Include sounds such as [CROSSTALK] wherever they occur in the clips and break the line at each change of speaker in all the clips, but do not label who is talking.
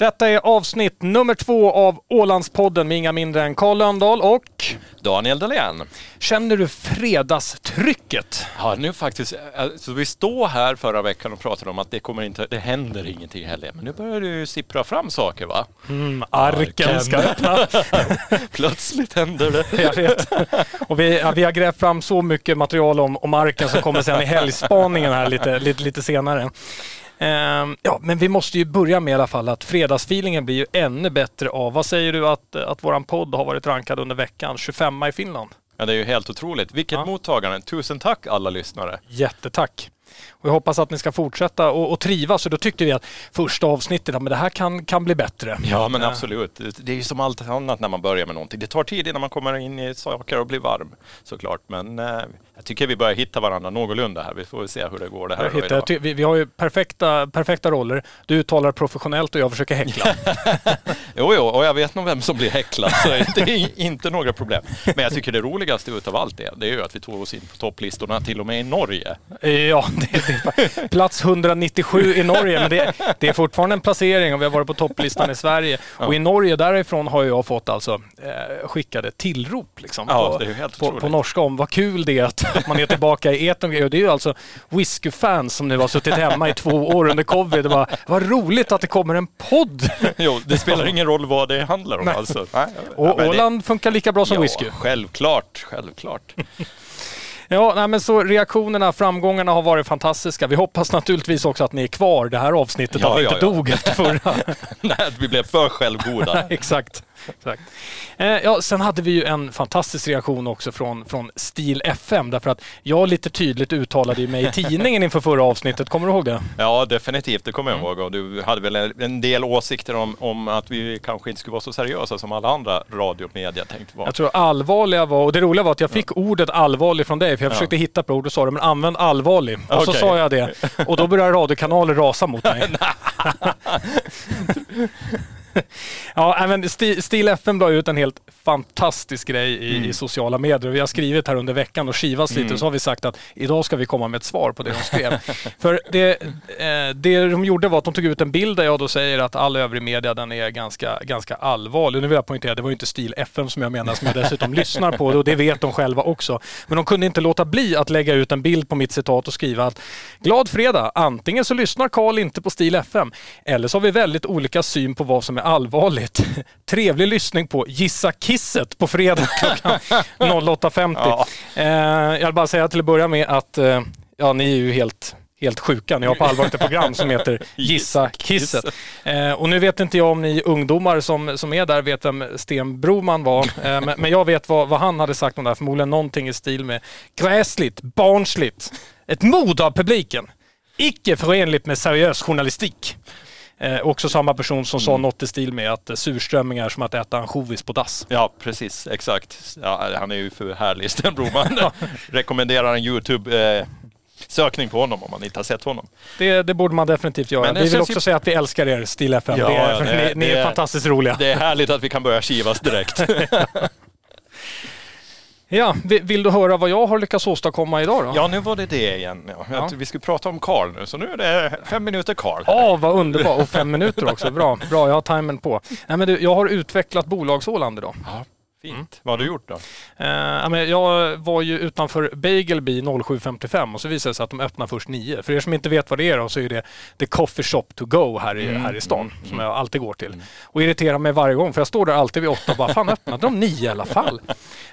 Detta är avsnitt nummer två av Ålandspodden med inga mindre än Karl Lönndahl och
Daniel Dahlén.
Känner du fredagstrycket?
Ja, nu faktiskt. Alltså, vi står här förra veckan och pratade om att det kommer inte, det händer ingenting heller. Men nu börjar det ju sippra fram saker va?
Mm, arken ska öppna. [LAUGHS]
Plötsligt händer det.
Jag vet. Och vi, ja, vi har grävt fram så mycket material om, om arken som kommer sen i helgspaningen här lite, lite, lite senare. Ehm, ja, men vi måste ju börja med i alla fall att fredagsfeelingen blir ju ännu bättre av. Vad säger du att, att våran podd har varit rankad under veckan? 25 i Finland.
Ja, det är ju helt otroligt. Vilket
Ja.
mottagande. Tusen tack alla lyssnare.
Jättetack. Och jag hoppas att ni ska fortsätta och, och trivas. Och då tyckte vi att första avsnittet, men det här kan, kan bli bättre.
Ja, men absolut. Det- är ju som allt annat när man börjar med någonting. Det tar tid innan man kommer in i saker och blir varm såklart. Men eh, jag tycker vi börjar hitta varandra någorlunda här. Vi får se hur det går det här
hittar, ty- vi, vi har ju perfekta, perfekta roller. Du uttalar professionellt och jag försöker häckla. [LAUGHS]
Jo, jo, och jag vet nog vem som blir häcklad, så det är inte några problem. Men jag tycker det roligaste utav allt det, det är ju att vi tog oss in på topplistorna till och med i Norge.
ja, det, är plats 197 i Norge. Men det, det är fortfarande en placering och vi har varit på topplistan i Sverige. Och i Norge därifrån har jag fått alltså eh, skickade tillrop liksom,
Ja,
på, på, på norska om vad kul det är att, man är tillbaka i etern. Och det är ju alltså whiskyfans som nu har suttit hemma i två år under covid. Det var, vad roligt att det kommer en podd!
Jo, det spelar ingen roll vad det handlar om
Nej.
alltså. Nej,
Och
men det-
Åland funkar lika bra som
ja,
whisky.
självklart, självklart.
Ja, nej, men så reaktionerna, framgångarna har varit fantastiska. Vi hoppas naturligtvis också att ni är kvar det här avsnittet,
Ja,
att vi
ja,
inte
ja.
dog efter förra. [LAUGHS]
Nej, vi blev för självgoda. [LAUGHS]
Exakt. Exakt. Eh, ja, sen hade vi ju en fantastisk reaktion också från, från Stil FM därför att jag lite tydligt uttalade mig i [LAUGHS] tidningen inför förra avsnittet. Kommer du ihåg det?
Ja, definitivt, det kommer jag
Mm.
ihåg. Och du hade väl en del åsikter om, om att vi kanske inte skulle vara så seriösa som alla andra radiomedia tänkte vara.
Jag tror allvarliga var, och det roliga var att jag fick ordet allvarlig från dig för jag
Ja.
försökte hitta på ord och sa det, men använd allvarlig. Och så
Okej.
sa jag det och då började radiokanaler rasa mot mig. [LAUGHS] [LAUGHS] [LAUGHS] Ja, men Sti- Stil FM la ut en helt fantastisk grej i,
Mm.
i sociala medier. Vi har skrivit här under veckan och skivats lite och så har vi sagt att idag ska vi komma med ett svar på det de skrev. [LAUGHS] För det, eh, det de gjorde var att de tog ut en bild där jag då säger att all övrig media den är ganska, ganska allvarlig. Nu vill jag poängtera, det var ju inte Stil FM som jag menar som jag dessutom [LAUGHS] lyssnar på och det vet de själva också. Men de kunde inte låta bli att lägga ut en bild på mitt citat och skriva att Glad fredag! Antingen så lyssnar Karl inte på Stil FM eller så har vi väldigt olika syn på vad som är allvarligt. [LAUGHS] Trevlig lyssning på Gissa Kisset på fredag klockan [LAUGHS] 08.50.
Ja.
Eh, jag vill bara säga till att börja med att eh, ja, ni är ju helt Helt sjuka. Ni har på allvar ett program som heter [LAUGHS] Gissa Kisset. Eh, och nu vet inte jag om ni ungdomar som, som är där vet vem Sten Broman var. Eh, men, men jag vet vad, vad han hade sagt om det här. Förmodligen någonting i stil med gräsligt, barnsligt, ett mod av publiken. Icke förenligt med seriös journalistik. Eh, också samma person som sa något i stil med att eh, surströmming är som att äta ansjovis på dass.
Ja, precis. Exakt. Ja, han är ju för härlig, Sten Broman. [LAUGHS] Rekommenderar en YouTube-sökning på honom om man inte har sett honom.
Det, det borde man definitivt göra.
Men
Vi vill också
ju-
säga att vi älskar er, Stil FM.
Ja,
det är,
det-
ni, ni
det
är
är-
fantastiskt roliga.
Det är härligt att vi kan börja kivas direkt. [LAUGHS] [LAUGHS]
Ja, vi- vill du höra vad jag har lyckats åstadkomma idag då?
Ja, nu var det det igen. Ja.
Ja.
Vi skulle prata om Karl nu, så nu är det fem minuter Karl.
Ja, vad underbart. Och fem minuter också. Bra, bra jag har timern på. Nej, men du, jag har utvecklat bolagsåland idag.
Ja, fint. Vad har du gjort då?
Eh, jag var ju utanför Bagelby 07.55 och så visade det sig att de öppnar först 9. För er som inte vet vad det är då, så är det The Coffee Shop to go här i, här i stan som jag alltid går till. Och irriterar mig varje gång för jag står där alltid vid 8 och bara fan öppnade de 9 i alla fall?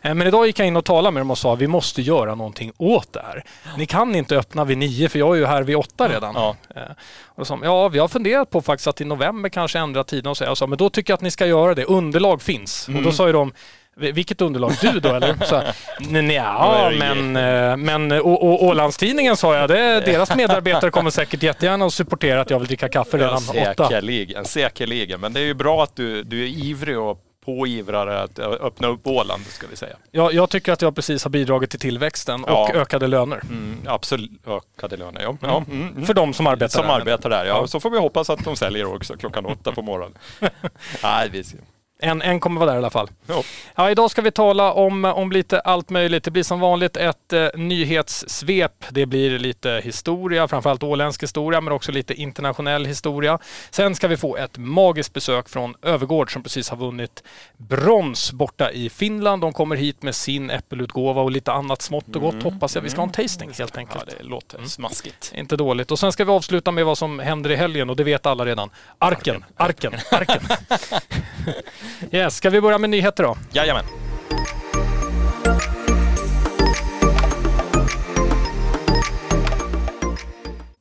Eh, men idag gick jag in och talade med dem och sa vi måste göra någonting åt det här. Ni kan inte öppna vid 9 för jag är ju här vid 8 redan.
Ja.
Eh, Och de, ja vi har funderat på faktiskt att i november kanske ändra tiden och så. Jag sa, men då tycker jag att ni ska göra det. Underlag finns. Och då sa ju de, "Vi- vilket underlag? Du då eller? Så, "Nej, ja, [LAUGHS]
det
men, eh, men Å- Ålandstidningen sa jag, det, [LAUGHS] deras medarbetare kommer säkert jättegärna att supportera att jag vill dricka kaffe redan åtta.
Säkerligen, säkerligen. Men det är ju bra att du, du är ivrig och påivrare att öppna upp Åland, ska vi säga.
Jag, jag tycker att jag precis har bidragit till tillväxten och
Ja.
ökade löner.
Mm, absolut. Ökade löner, ja. ja. Mm, mm.
För de som arbetar
Som
där.
arbetar där, ja. Så får vi hoppas att de säljer också klockan åtta på morgonen. [LAUGHS] Nej, vi ska.
En, en kommer vara där i alla fall.
Ja.
Ja, idag ska vi tala om, om lite allt möjligt. Det blir som vanligt ett eh, nyhetssvep. Det blir lite historia, framförallt åländsk historia, men också lite internationell historia. Sen ska vi få ett magiskt besök från Övergård som precis har vunnit brons borta i Finland. De kommer hit med sin äppelutgåva och lite annat smått och gott hoppas jag. Vi ska ha en tasting helt enkelt.
Ja, det låter smaskigt.
Inte dåligt. Och sen ska vi avsluta med vad som händer i helgen och det vet alla redan. Arken, arken, arken. [LAUGHS] yes, ska vi börja med nyheter då?
Jajamän.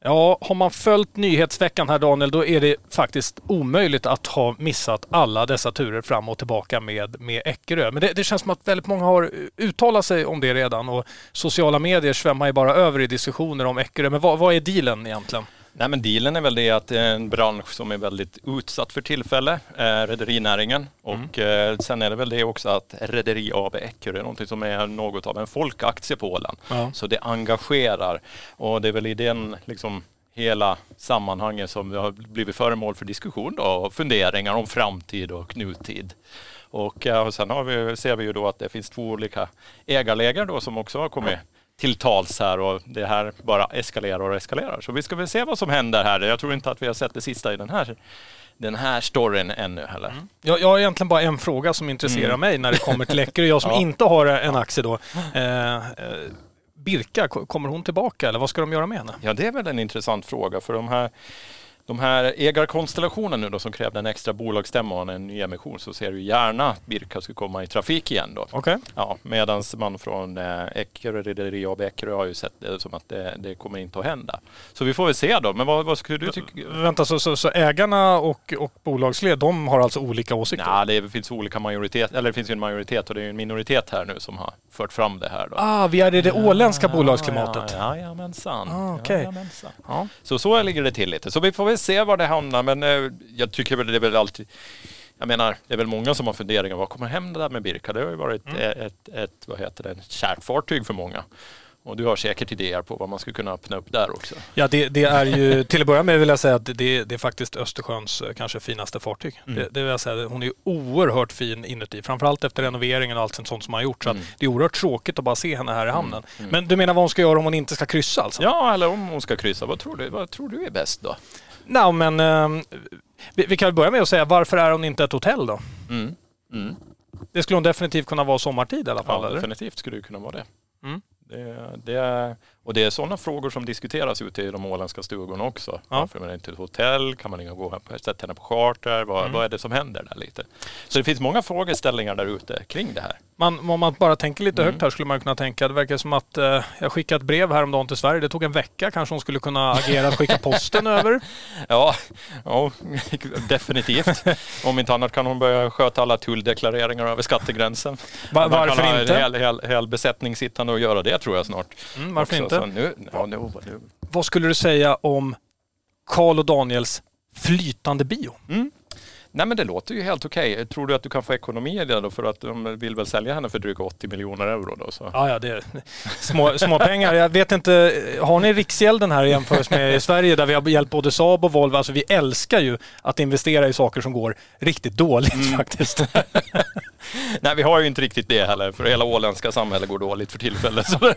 Ja, har man följt nyhetsveckan här Daniel, då är det faktiskt omöjligt att ha missat alla dessa turer fram och tillbaka med, med Eckerö. Men det, det känns som att väldigt många har uttalat sig om det redan och sociala medier svämmar ju bara över i diskussioner om Eckerö. Men vad, vad är dealen egentligen?
Nej men dealen är väl det att det är en bransch som är väldigt utsatt för tillfälle, eh, rederinäringen. Och eh, sen är det väl det också att Rederi AB Eckerö är någonting som är något av en folkaktie på Åland.
Ja.
Så det engagerar och det är väl i den liksom hela sammanhanget som vi har blivit föremål för diskussion då, och funderingar om framtid och nutid. Och, eh, och sen har vi, ser vi ju då att det finns två olika ägarläger då som också har kommit till tals här och det här bara eskalerar och eskalerar. Så vi ska väl se vad som händer här. Jag tror inte att vi har sett det sista i den här, den här storyn ännu heller.
Jag, jag har egentligen bara en fråga som intresserar
Mm.
mig när det kommer till Eckerö. Jag som [LAUGHS]
Ja.
inte har en aktie då. Eh, eh, Birka, ko- kommer hon tillbaka eller vad ska de göra med henne?
Ja, det är väl en intressant fråga för de här de här ägarkonstellationen nu då som krävde en extra bolagsstämma och en ny emission så ser du gärna att Birka ska komma i trafik igen då.
Okej.
Ja, medan man från eh, Eckerö, Rederi AB Eckerö har ju sett det som att det, det kommer inte att hända. Så vi får väl se då. Men vad, vad skulle du tycka?
Vänta, så, så, så ägarna och, och bolagsled, de har alltså olika åsikter?
Ja, det finns olika majoritet, eller det finns ju en majoritet och det är ju en minoritet här nu som har fört fram det här då.
Ah, vi är i det åländska bolagsklimatet.
Ja, jajamensan.
Ah, okej.
Jajamensan.
Ja.
Så så ligger det till lite. Så vi får väl se var det hamnar. Men eh, jag tycker väl det är väl alltid jag menar, det är väl många som har funderingar. Vad kommer hända där med Birka? Det har ju varit
Mm.
ett, ett, ett, vad heter det, ett kärt fartyg för många. Och du har säkert idéer på vad man skulle kunna öppna upp där också.
Ja, det, det är ju, till att börja med vill jag säga att det, det är faktiskt Östersjöns eh, kanske finaste fartyg.
Mm.
Det, det vill jag säga, hon är oerhört fin inuti. Framförallt efter renoveringen och allt sånt som har gjort. Så
Mm.
det är oerhört tråkigt att bara se henne här i hamnen. Men du menar vad hon ska göra om hon inte ska kryssa alltså?
Ja, eller om hon ska kryssa. Vad tror du, vad tror du är bäst då?
Nej, men ehm, vi, vi kan börja med att säga varför är hon inte ett hotell då?
Mm. Mm.
Det skulle hon definitivt kunna vara sommartid i alla fall,
Ja,
eller?
definitivt skulle det kunna vara det.
Mm.
Det, det är, och det är sådana frågor som diskuteras ute i de åländska stugorna också.
Ja.
Varför det inte ett hotell? Kan man inte gå sätta henne på charter? Vad,
Mm.
vad är det som händer där lite? Så det finns många frågeställningar där ute kring det här.
Man, om man bara tänker lite
Mm.
högt här skulle man kunna tänka, det verkar som att eh, jag skickade ett brev häromdagen till Sverige. Det tog en vecka. Kanske hon skulle kunna agera att skicka posten [LAUGHS] över.
Ja, ja definitivt. Om inte annat kan hon börja sköta alla tulldeklareringar över skattegränsen.
Va,
Man kan
varför
ha en
inte?
hel, hel, hel besättning sittande och göra det tror jag snart.
Mm, varför
också.
inte?
Så nu, ja, nu, nu.
Vad skulle du säga om Karl och Daniels flytande bio?
Mm. Nej men det låter ju helt okej. Tror du att du kan få ekonomi i det då? För att de vill väl sälja henne för drygt 80 miljoner euro då? Så.
Ja, ja, det är [LAUGHS] små, små pengar. Jag vet inte, har ni Riksgälden här i jämförelse med i Sverige där vi har hjälpt både Saab och Volvo? Alltså vi älskar ju att investera i saker som går riktigt dåligt
Mm.
faktiskt. [LAUGHS] [LAUGHS]
Nej vi har ju inte riktigt det heller för hela åländska samhället går dåligt för tillfället. Så [LAUGHS]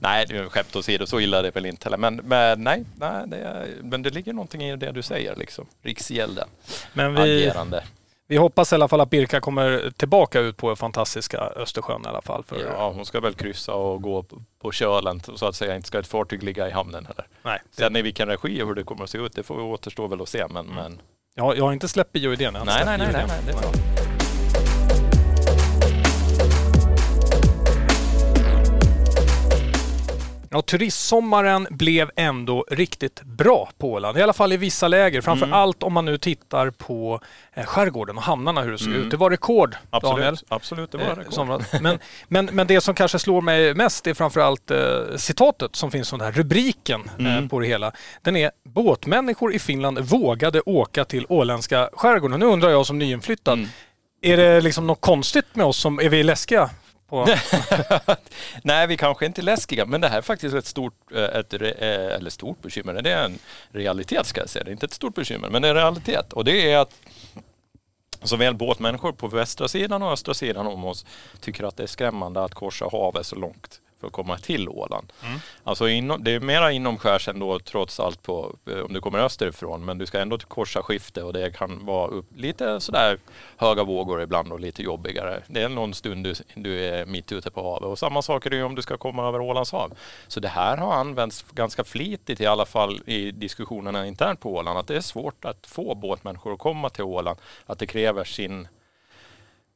nej, det är skämt åsido, så illa är det väl inte heller. Men, men nej, nej det är, men det ligger någonting i det du säger liksom. Riksgälden,
Men vi,
agerande.
vi hoppas i alla fall att Birka kommer tillbaka ut på fantastiska Östersjön i alla fall. För,
Ja, hon ska väl kryssa och gå på, kölen så att säga. Inte ska ett fartyg ligga i hamnen heller.
nej,
Sen i vilken regi och hur det kommer att se ut, det får vi återstå väl att se. Men, men
jag, jag har inte släppt bioidén än.
nej, nej, nej, nej, nej, det är bra.
Ja, turistsommaren blev ändå riktigt bra på Åland. I alla fall i vissa läger. Framför
Mm.
allt om man nu tittar på eh, skärgården och hamnarna hur det såg
Mm.
ut. Det var rekord, Daniel.
Absolut, absolut, det var
Eh, somras. Men, men, men det som kanske slår mig mest är framförallt eh, citatet som finns från den här rubriken eh,
Mm.
på det hela. Den är båtmänniskor i Finland vågade åka till åländska skärgården. Nu undrar jag som nyinflyttad,
Mm.
är det liksom något konstigt med oss? som Är vi läskiga? På... [LAUGHS]
Nej, vi kanske inte är läskiga, men det här är faktiskt ett stort, eh, ett, eh, eller stort bekymmer. Det är en realitet ska jag säga. Det är inte ett stort bekymmer, men det är en realitet. Och det är att såväl båtmänniskor på västra sidan och östra sidan om oss tycker att det är skrämmande att korsa havet så långt för att komma till Åland. Mm. Alltså inom, det är mera inomskärs ändå trots allt på, eh, om du kommer österifrån men du ska ändå korsa skifte och det kan vara upp, lite sådär höga vågor ibland och lite jobbigare. Det är någon stund du, du är mitt ute på havet och samma sak är det om du ska komma över Ålands hav. Så det här har använts ganska flitigt i alla fall i diskussionerna internt på Åland att det är svårt att få båtmänniskor att komma till Åland, att det kräver sin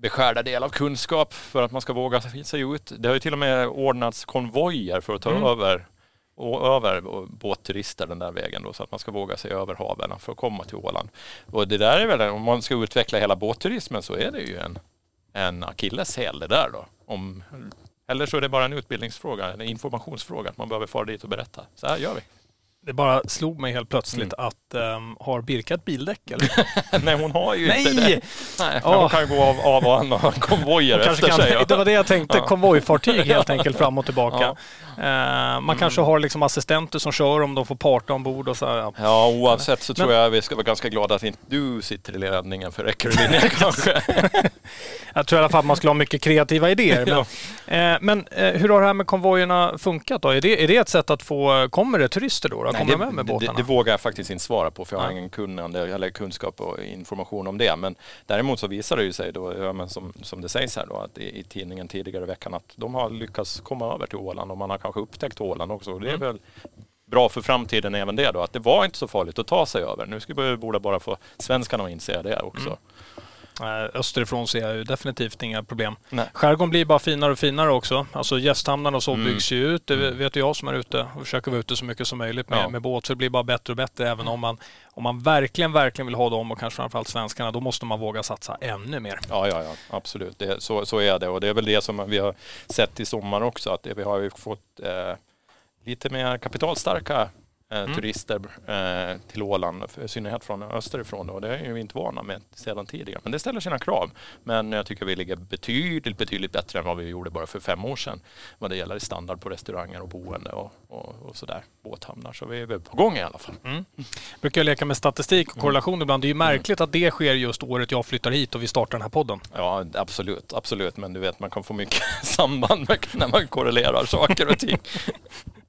beskärda del av kunskap för att man ska våga sig ut. Det har ju till och med ordnats konvojer för att ta mm. över och över båtturister den där vägen då, så att man ska våga sig över haven för att komma till Åland. Och det där är väl, om man ska utveckla hela båtturismen så är det ju en, en akilleshäl det där då. Om, eller så är det bara en utbildningsfråga, en informationsfråga, att man behöver fara dit och berätta. Så här gör vi.
Det bara slog mig helt plötsligt mm. att um, har Birka ett bildäck eller? [LAUGHS]
Nej hon har ju Nej! inte det. Nej, oh. Hon kan gå av, av och an och ha konvojer efter kan, sig. [LAUGHS]
Det var det jag tänkte, ja. konvojfartyg helt enkelt fram och tillbaka. Ja. Uh, man mm. kanske har liksom assistenter som kör om de får parta ombord och så. Ja,
ja oavsett så Men, tror jag vi ska vara ganska glada att inte du sitter i ledningen för Eckerö [LAUGHS] kanske.
Jag tror i alla fall att man skulle ha mycket kreativa idéer. [LAUGHS] Men, uh, men uh, hur har det här med konvojerna funkat då? Är det, är det ett sätt att få, kommer det turister då?
Nej,
kommer det, med med båtarna?
Det, det, vågar jag faktiskt inte svara på för jag har ingen kunnande eller kunskap och information om det. Men däremot så visar det ju sig då, ja, som, som det sägs här då, att i, i, tidningen tidigare i veckan att de har lyckats komma över till Åland och man har kanske upptäckt Åland också. Det är mm. väl bra för framtiden även det då, att det var inte så farligt att ta sig över. Nu skulle vi borde bara få svenskarna att inse det också. Mm.
Österifrån ser jag ju definitivt inga problem. Nej. Skärgården blir bara finare och finare också. Alltså gästhamnarna och så mm. byggs ju ut. Det mm. vet jag som är ute och försöker vara ute så mycket som möjligt med, ja. med båt. Så det blir bara bättre och bättre. Även om man, om man verkligen, verkligen vill ha dem och kanske framförallt svenskarna, då måste man våga satsa ännu mer.
Ja, ja, ja absolut. Det, så, så är det. Och det är väl det som vi har sett i sommar också. Att vi har ju fått eh, lite mer kapitalstarka Eh, mm. turister eh, till Åland, i synnerhet från österifrån. Och det är vi inte vana med sedan tidigare. Men det ställer sina krav. Men jag tycker vi ligger betydligt, betydligt bättre än vad vi gjorde bara för fem år sedan. Vad det gäller standard på restauranger och boende och, och, och sådär. Båthamnar. Så vi är på gång i alla fall. Mm.
Brukar jag leka med statistik och korrelation mm. ibland. Det är ju märkligt mm. att det sker just året jag flyttar hit och vi startar den här podden.
Ja, absolut. Absolut. Men du vet, man kan få mycket [LAUGHS] samband när man korrelerar saker och ting. [LAUGHS]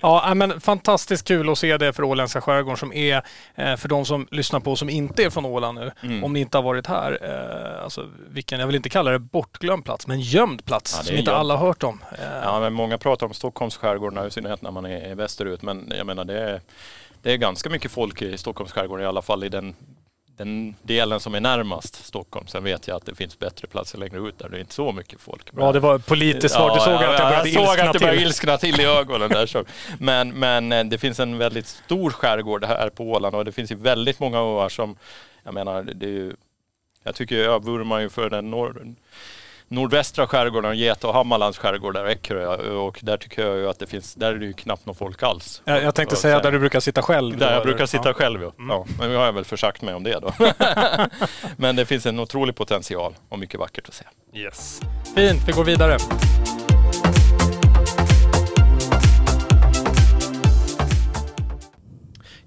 Ja, men fantastiskt kul att se det för åländska skärgården som är, eh, för de som lyssnar på som inte är från Åland nu, mm. om ni inte har varit här, eh, alltså vilken, jag vill inte kalla det bortglömd plats, men gömd plats ja, som inte gömd. alla har hört om.
Eh. Ja, men många pratar om Stockholms skärgård, i synnerhet när man är västerut, men jag menar det är, det är ganska mycket folk i Stockholms skärgård, i alla fall i den den delen som är närmast Stockholm. Sen vet jag att det finns bättre platser längre ut där det är inte så mycket folk.
Ja, det var politiskt svårt. Du såg ja, att jag började
jag såg att det började ilskna till i ögonen där. Så. Men, men eh, det finns en väldigt stor skärgård här på Åland och det finns ju väldigt många öar som, jag menar, det är ju, jag tycker jag vurmar ju för den norr, nordvästra skärgården, Geta och Hammarlands skärgård, där Eckerö. Och där tycker jag ju att det finns, där är det ju knappt någon folk alls.
Jag, jag tänkte säga där du brukar sitta själv.
Där jag brukar sitta ja. själv ja. Mm. ja. Men nu har jag väl försagt mig om det då. [LAUGHS] men det finns en otrolig potential och mycket vackert att se.
Yes. Fint, vi går vidare.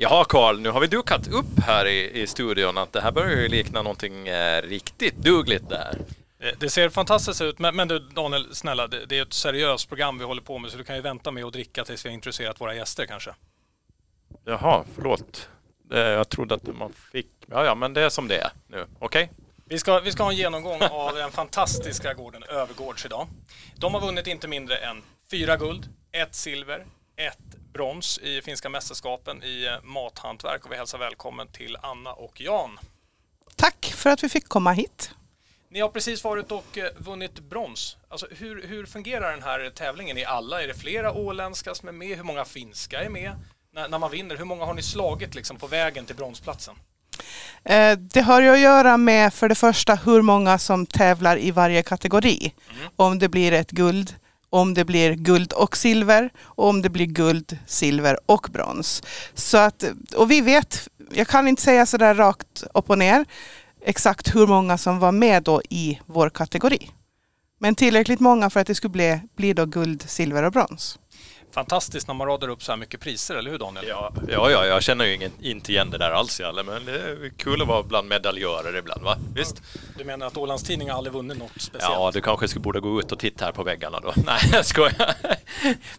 Jaha Karl, nu har vi dukat upp här i, i studion att det här börjar ju likna någonting eh, riktigt dugligt där.
Eh, det ser fantastiskt ut, men, men du Daniel, snälla, det, det, är ett seriöst program vi håller på med så du kan ju vänta med att dricka tills vi har introducerat våra gäster kanske.
Jaha, förlåt. Jag trodde att man fick... Ja, ja, men det är som det är nu. Okej? Okay?
Vi ska, vi ska ha en genomgång av den fantastiska gården Övergårds idag. De har vunnit inte mindre än fyra guld, ett silver, ett brons i finska mästerskapen i eh, mathantverk och vi hälsar välkommen till Anna och Jan.
Tack för att vi fick komma hit.
Ni har precis varit och eh, vunnit brons. Alltså, hur, hur fungerar den här tävlingen i alla? Är det flera åländska som är med? Hur många finska är med när, när man vinner? Hur många har ni slagit liksom, på vägen till bronsplatsen?
Eh, det har ju att göra med för det första hur många som tävlar i varje kategori. Mm. Om det blir ett guld, om det blir guld och silver och om det blir guld, silver och brons. Så att, och vi vet, jag kan inte säga sådär rakt upp och ner, exakt hur många som var med då i vår kategori. Men tillräckligt många för att det skulle bli, bli då guld, silver och brons
fantastiskt när man radar upp så här mycket priser, eller hur Daniel?
Ja, ja, ja jag känner ju ingen, inte igen det där alls, Jalle, men det är kul att vara bland medaljörer ibland, va? Visst?
Du menar att Ålandstidningen aldrig vunnit något speciellt?
Ja, du kanske skulle borde gå ut och titta här på väggarna då. [LAUGHS] Nej, jag skojar.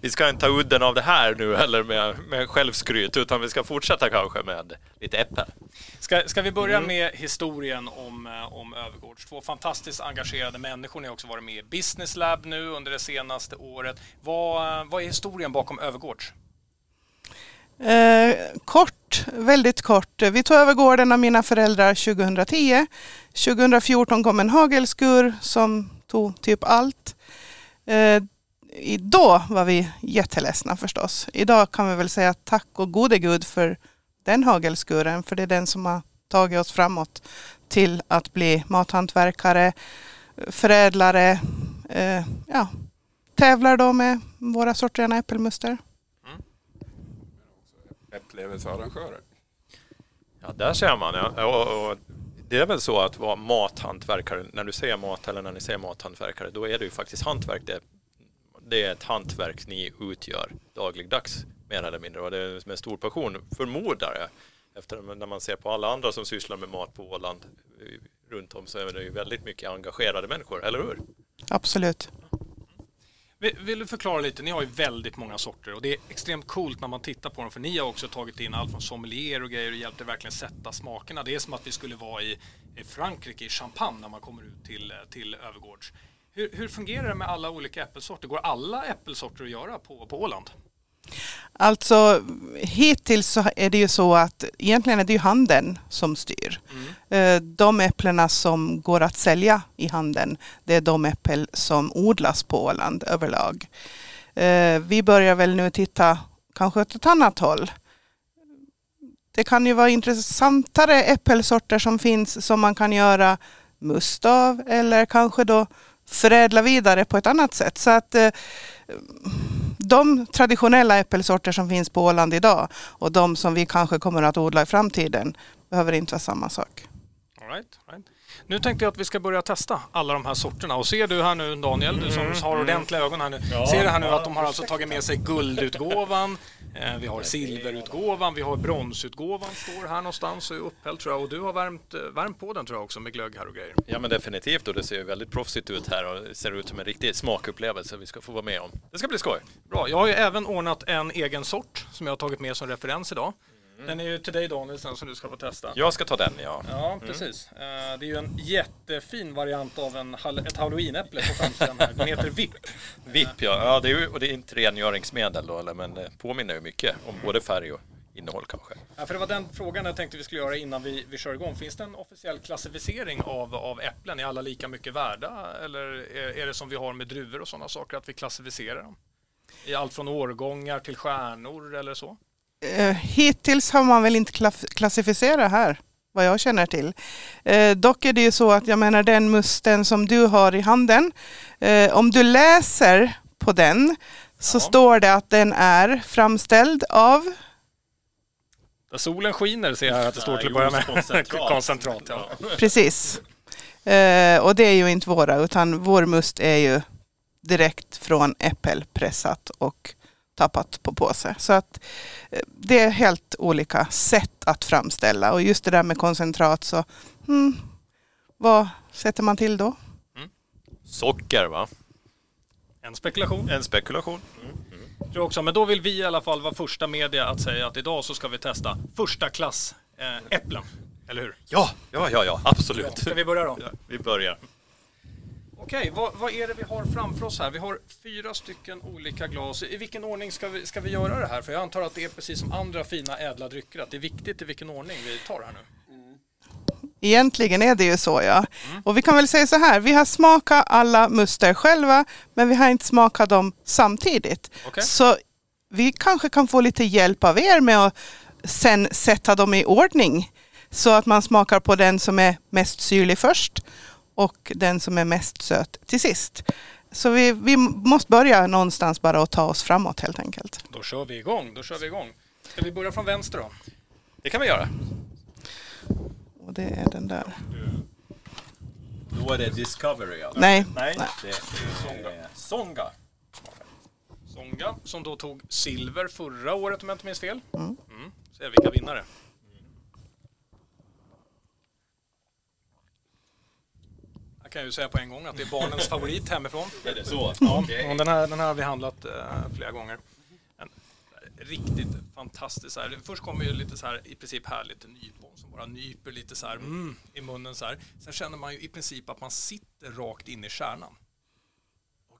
Vi ska inte ta udden av det här nu heller med, med självskryt, utan vi ska fortsätta kanske med lite äppel.
Ska, ska vi börja mm. med historien om, eh, om Övergårds? Två fantastiskt engagerade människor. Ni har också varit med i Business Lab nu under det senaste året. Vad, vad är historien bakom Övergårds?
Eh, kort, väldigt kort. Vi tog över gården av mina föräldrar 2010. 2014 kom en hagelskur som tog typ allt. Eh, då var vi jätteledsna förstås. Idag kan vi väl säga tack och gode gud för den hagelskuren, för det är den som har tagit oss framåt till att bli mathantverkare, förädlare, eh, ja, tävlar då med våra sorter äppelmuster. Mm.
Upplevelsearrangörer.
Ja, där ser man. Ja. Och, och, det är väl så att vara mathantverkare, när du säger mat eller när ni säger mathantverkare, då är det ju faktiskt hantverk. Det, det är ett hantverk ni utgör dagligdags mer eller mindre och det är med stor passion, förmodar jag. Efter när man ser på alla andra som sysslar med mat på Åland runt om så är det ju väldigt mycket engagerade människor, eller hur?
Absolut.
Vill du förklara lite? Ni har ju väldigt många sorter och det är extremt coolt när man tittar på dem för ni har också tagit in allt från sommelier och grejer och hjälpt er verkligen sätta smakerna. Det är som att vi skulle vara i, Frankrike i Champagne när man kommer ut till, till Övergårds. Hur, hur fungerar det med alla olika äppelsorter? Går alla äppelsorter att göra på, på Åland?
Alltså hittills så är det ju så att egentligen är det ju handeln som styr. Mm. Eh, de äpplena som går att sälja i handeln, det är de äppel som odlas på Åland överlag. Eh, vi börjar väl nu titta kanske åt ett annat håll. Det kan ju vara intressantare äppelsorter som finns som man kan göra must av eller kanske då förädla vidare på ett annat sätt. Så att eh, de traditionella äppelsorter som finns på Åland idag och de som vi kanske kommer att odla i framtiden behöver inte vara samma sak.
All right, right. Nu tänkte jag att vi ska börja testa alla de här sorterna och ser du här nu Daniel, du som mm, har ordentliga ögon här nu. Ja, ser du här nu att de har alltså tagit med sig guldutgåvan, vi har silverutgåvan, vi har bronsutgåvan står här någonstans och är upphälld tror jag. Och du har värmt, eh, värmt på den tror jag också med glögg här och grejer.
Ja men definitivt och det ser väldigt proffsigt ut här och ser ut som en riktig smakupplevelse vi ska få vara med om. Det ska bli skoj!
Bra, jag har ju även ordnat en egen sort som jag har tagit med som referens idag. Den är ju till dig Daniel sen som du ska få testa.
Jag ska ta den ja.
Ja, mm. precis. Mm. Det är ju en jättefin variant av en, ett halloweenäpple på framsidan här. Den heter VIP. [LAUGHS]
VIP ja, ja det är ju, och det är inte rengöringsmedel då, eller, men det påminner ju mycket om både färg och innehåll kanske.
Ja, för det var den frågan jag tänkte vi skulle göra innan vi, vi kör igång. Finns det en officiell klassificering av, av äpplen? Är alla lika mycket värda? Eller är, är det som vi har med druvor och sådana saker, att vi klassificerar dem? I allt från årgångar till stjärnor eller så?
Eh, hittills har man väl inte klassificerat här, vad jag känner till. Eh, dock är det ju så att jag menar den musten som du har i handen, eh, om du läser på den så ja. står det att den är framställd av
solen skiner ser jag att det står till att börja med. Koncentrat. [LAUGHS] Koncentrat ja.
Precis. Eh, och det är ju inte våra utan vår must är ju direkt från äppelpressat och tappat på påse. Så att eh, det är helt olika sätt att framställa och just det där med koncentrat så hmm, vad sätter man till då? Mm.
Socker va?
En spekulation.
En spekulation. Mm.
Mm. Tror också, men då vill vi i alla fall vara första media att säga att idag så ska vi testa första klass eh, äpplen. Eller hur?
Ja, ja, ja, ja absolut.
Ska vi börja då? Ja,
vi börjar.
Okej, vad, vad, är det vi har framför oss här? Vi har fyra stycken olika glas. I vilken ordning ska vi, ska vi göra det här? För jag antar att det är precis som andra fina ädla drycker, att det är viktigt i vilken ordning vi tar här nu.
Egentligen är det ju så ja. Mm. Och vi kan väl säga så här, vi har smakat alla muster själva, men vi har inte smakat dem samtidigt. Okay. Så vi kanske kan få lite hjälp av er med att sen sätta dem i ordning. Så att man smakar på den som är mest syrlig först och den som är mest söt till sist. Så vi, vi måste börja någonstans bara och ta oss framåt helt enkelt.
Då kör vi igång, då kör vi igång. Ska vi börja från vänster då?
Det kan vi göra.
Och det är den där.
Då är det Discovery alltså?
Nej.
Nej, det är Songa. Songa.
Songa som då tog silver förra året om jag inte minns fel.
Mm.
Mm. Så är vilka vinnare. Jag kan ju säga på en gång att det är barnens favorit hemifrån. [LAUGHS]
Är det så?
Ja, och den, här, den här har vi handlat eh, flera gånger. En, riktigt fantastisk. Så här. Först kommer ju lite så här i princip härligt nypon som bara nyper lite så här mm, i munnen så här. Sen känner man ju i princip att man sitter rakt in i kärnan.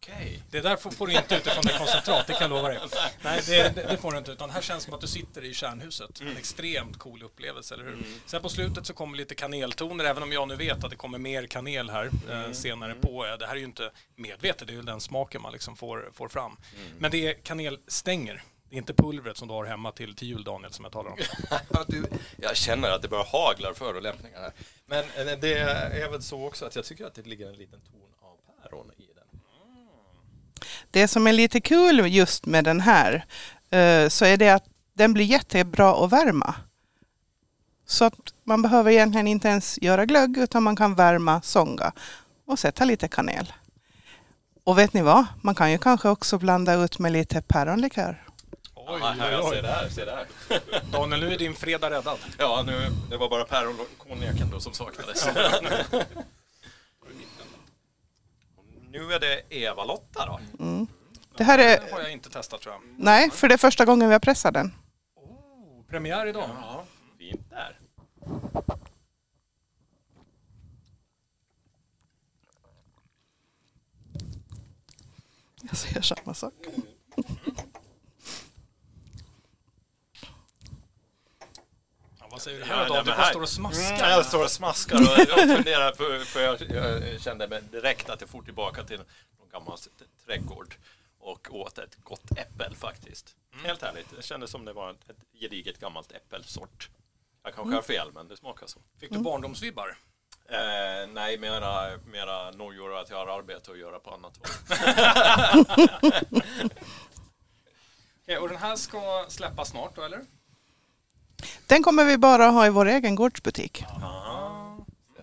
Okej.
Det där får, får du inte utifrån det koncentrat, det kan jag lova dig. Nej, det, det, det får du inte. Utan här känns som att du sitter i kärnhuset. En extremt cool upplevelse, eller hur? Sen på slutet så kommer lite kaneltoner, även om jag nu vet att det kommer mer kanel här eh, senare på. Det här är ju inte medvetet, det är ju den smaken man liksom får, får fram. Men det är kanelstänger. Det är inte pulvret som du har hemma till, till jul, Daniel, som jag talar om. [LAUGHS]
Du, jag känner att det bara haglar förolämpningar här. Men eh, det är väl så också att jag tycker att det ligger en liten ton av päron i.
Det som är lite kul just med den här eh, så är det att den blir jättebra att värma. Så att man behöver egentligen inte ens göra glögg utan man kan värma songa och sätta lite kanel. Och vet ni vad? Man kan ju kanske också blanda ut med lite päronlikör.
Oj,
Ja, här,
oj,
se
oj.
där, se där.
Daniel, nu är din fredag räddad.
Ja, nu, det var bara päronkonjaken då som saknades. [LAUGHS] nu är det Eva-Lotta då.
Det här är,
Det har jag inte testat tror jag.
nej, för det är första gången vi har pressat den.
Oh, premiär idag.
Ja, fint där.
Jag säger samma sak.
Ja, säger du
Ja,
här då?
nej,
Du bara står och smaskar.
Mm, jag står och smaskar och jag funderar på, för jag, jag kände mig direkt att jag får tillbaka till någon gammal trädgård och åt ett gott äppel faktiskt. Helt ärligt, det kändes som det var ett, gediget gammalt äppelsort. Jag kanske har fel, men det smakar så.
Fick du barndomsvibbar?
Eh, nej, mera, mera nojor att jag har arbete att göra på annat håll. [LAUGHS]
Okej, och den här ska släppas snart då, eller?
Den kommer vi bara ha i vår egen gårdsbutik.
Se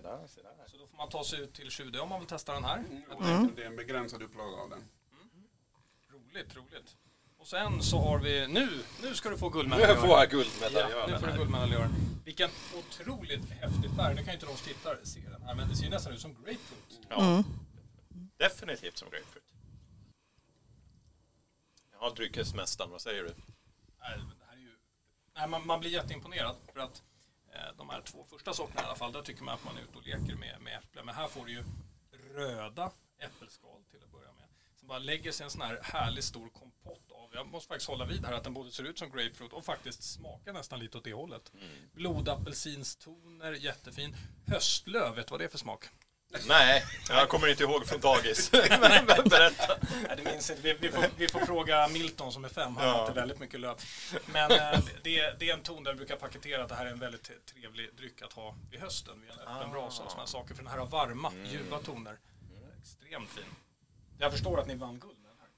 där, se där.
Så då får man ta sig ut till Tjude om man vill testa den här.
Jag tänker Det är en begränsad upplaga av den.
Roligt, roligt. Och sen så har vi, nu, nu ska du få
Nu
guldmedaljören.
får jag
Ja,
guldmedaljören
nu får du guldmedaljören. Vilken otroligt häftig färg. Nu kan ju inte de som tittar se den här, men det ser ju nästan ut som grapefruit.
Ja, definitivt som grapefruit. Ja, dryckesmästaren, vad säger du?
Nej, man, man blir jätteimponerad för att eh, de här två första sorterna i alla fall, där tycker man att man är ute och leker med, med äpplen. Men här får du ju röda äppelskal till att börja med. Som bara lägger sig en sån här härlig stor kompott av, jag måste faktiskt hålla vid här att den både ser ut som grapefruit och faktiskt smakar nästan lite åt det hållet. Blodapelsinstoner, jättefin. Höstlöv, vet du vad det är för smak?
Nej, jag kommer inte ihåg från dagis. [LAUGHS] Men Berätta.
Nej, det minns inte. Vi, vi, får, vi får fråga Milton som är fem, han
Ja.
äter väldigt mycket löv. Men eh, det, är- det är en ton där vi brukar paketera att det här är en väldigt trevlig dryck att ha vid hösten vid en öppen brasa och sådana saker. För den här har varma, ljuva toner. Extremt fin. Jag förstår att ni vann guld med den här.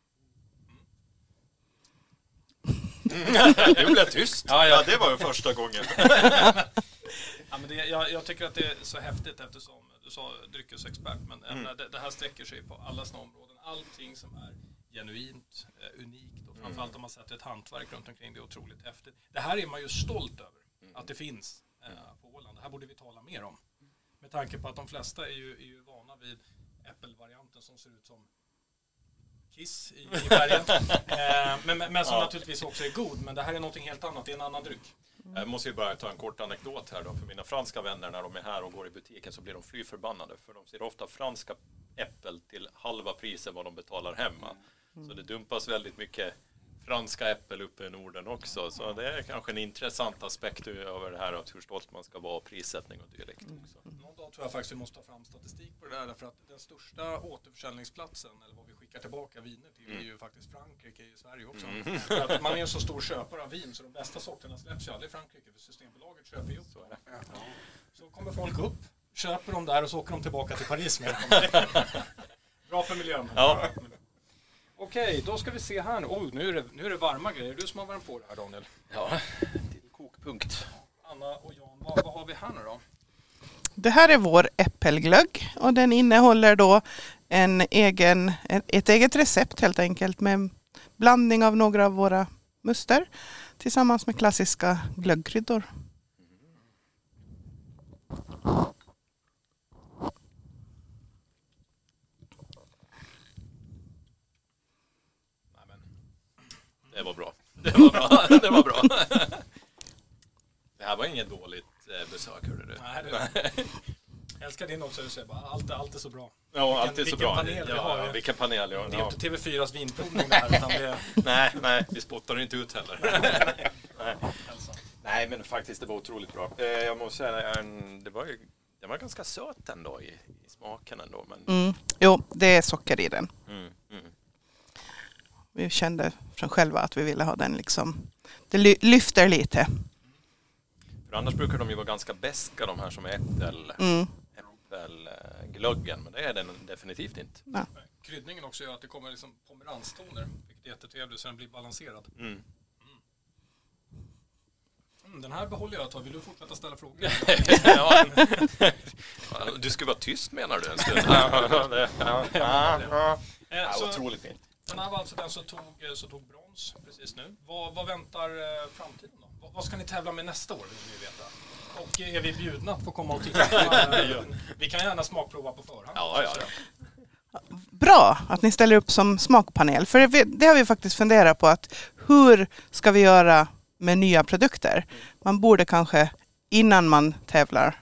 [LAUGHS]
Nu blev jag tyst.
Ja, ja.
Ja, det var ju första gången. [LAUGHS]
Ja, men det, jag, jag tycker att det är så häftigt eftersom du sa dryckesexpert, men
Mm.
mm. det, det här sträcker sig på alla såna områden. Allting som är genuint, eh, unikt och framförallt om man sätter ett hantverk runt omkring det är otroligt häftigt. Det här är man ju stolt över,
Mm.
att det finns eh, på Åland. Det här borde vi tala mer om. Med tanke på att de flesta är ju, är ju vana vid äppelvarianten som ser ut som kiss i, i färgen. [LAUGHS] eh, men, men, som
Ja.
naturligtvis också är god. Men det här är någonting helt annat, det är en annan dryck.
Jag måste ju bara ta en kort anekdot här då. För mina franska vänner när de är här och går i butiken så blir de fly förbannade. För de ser ofta franska äppel till halva priset vad de betalar hemma. Så det dumpas väldigt mycket franska äppel uppe i Norden också. Så det är kanske en intressant aspekt över det här att hur stolt man ska vara och prissättning och dylikt också.
Någon dag tror jag faktiskt vi måste ta fram statistik på det där därför att den största återförsäljningsplatsen eller vad vi skickar tillbaka viner till är ju faktiskt Frankrike i Sverige också. För att man är en så stor köpare av vin så de bästa sorterna släpps ju aldrig i Frankrike för Systembolaget köper ju upp så, så kommer folk upp, köper de där och så åker de tillbaka till Paris med dem. [LAUGHS] Bra för miljön.
Ja.
Okej, då ska vi se här nu. Oj, nu är det, nu är det varma grejer. Du som har värmt på det här Daniel.
Ja, till kokpunkt.
Anna och Jan, vad, vad har vi här nu då?
Det här är vår äppelglögg och den innehåller då en egen, ett eget recept helt enkelt med blandning av några av våra muster tillsammans med klassiska glöggkryddor.
Det var bra. Det var bra. [LAUGHS] Det var bra. Det här var inget dåligt eh, besök, hörde du.
Nej, det jag älskar din också, du säger bara allt, allt är så bra.
Ja, allt är så
vilken
bra.
panel vi
ja,
har.
ja, vilken panel. Ja,
Det är inte TV4s vinprovning det här, utan det är [LAUGHS]
Nej, nej, vi spottar inte ut heller. [LAUGHS] nej. nej, men faktiskt det var otroligt bra. Eh, Jag måste säga, det var ju den var ganska söt ändå i, i smaken ändå. Men,
Mm. Jo, det är socker i den.
mm.
Vi kände från själva att vi ville ha den liksom. Det ly- lyfter lite.
För annars brukar de ju vara ganska beska de här som är äppel,
Mm.
äppelglöggen. Men det är den definitivt inte.
Ja.
kryddningen också gör att det kommer liksom pomeranstoner, vilket är jättetrevligt så den blir balanserad.
Mm.
Mm, den här behåller jag ett tag. Vill du fortsätta ställa frågor? [LAUGHS]
ja. Du skulle vara tyst menar du en stund? [LAUGHS] ja, det- ja, ja, ja.
Eh,
Ja,
så
otroligt fint.
Den här var alltså den som tog, eh, som tog brons precis nu. Vad, vad väntar eh, framtiden då? Vad, vad ska ni tävla med nästa år vill vi veta? Och är vi bjudna att få komma och titta? [LAUGHS] Vi kan gärna smakprova på förhand.
Ja, ja, ja.
Bra att ni ställer upp som smakpanel. För det, det har vi faktiskt funderat på att hur ska vi göra med nya produkter? Man borde kanske innan man tävlar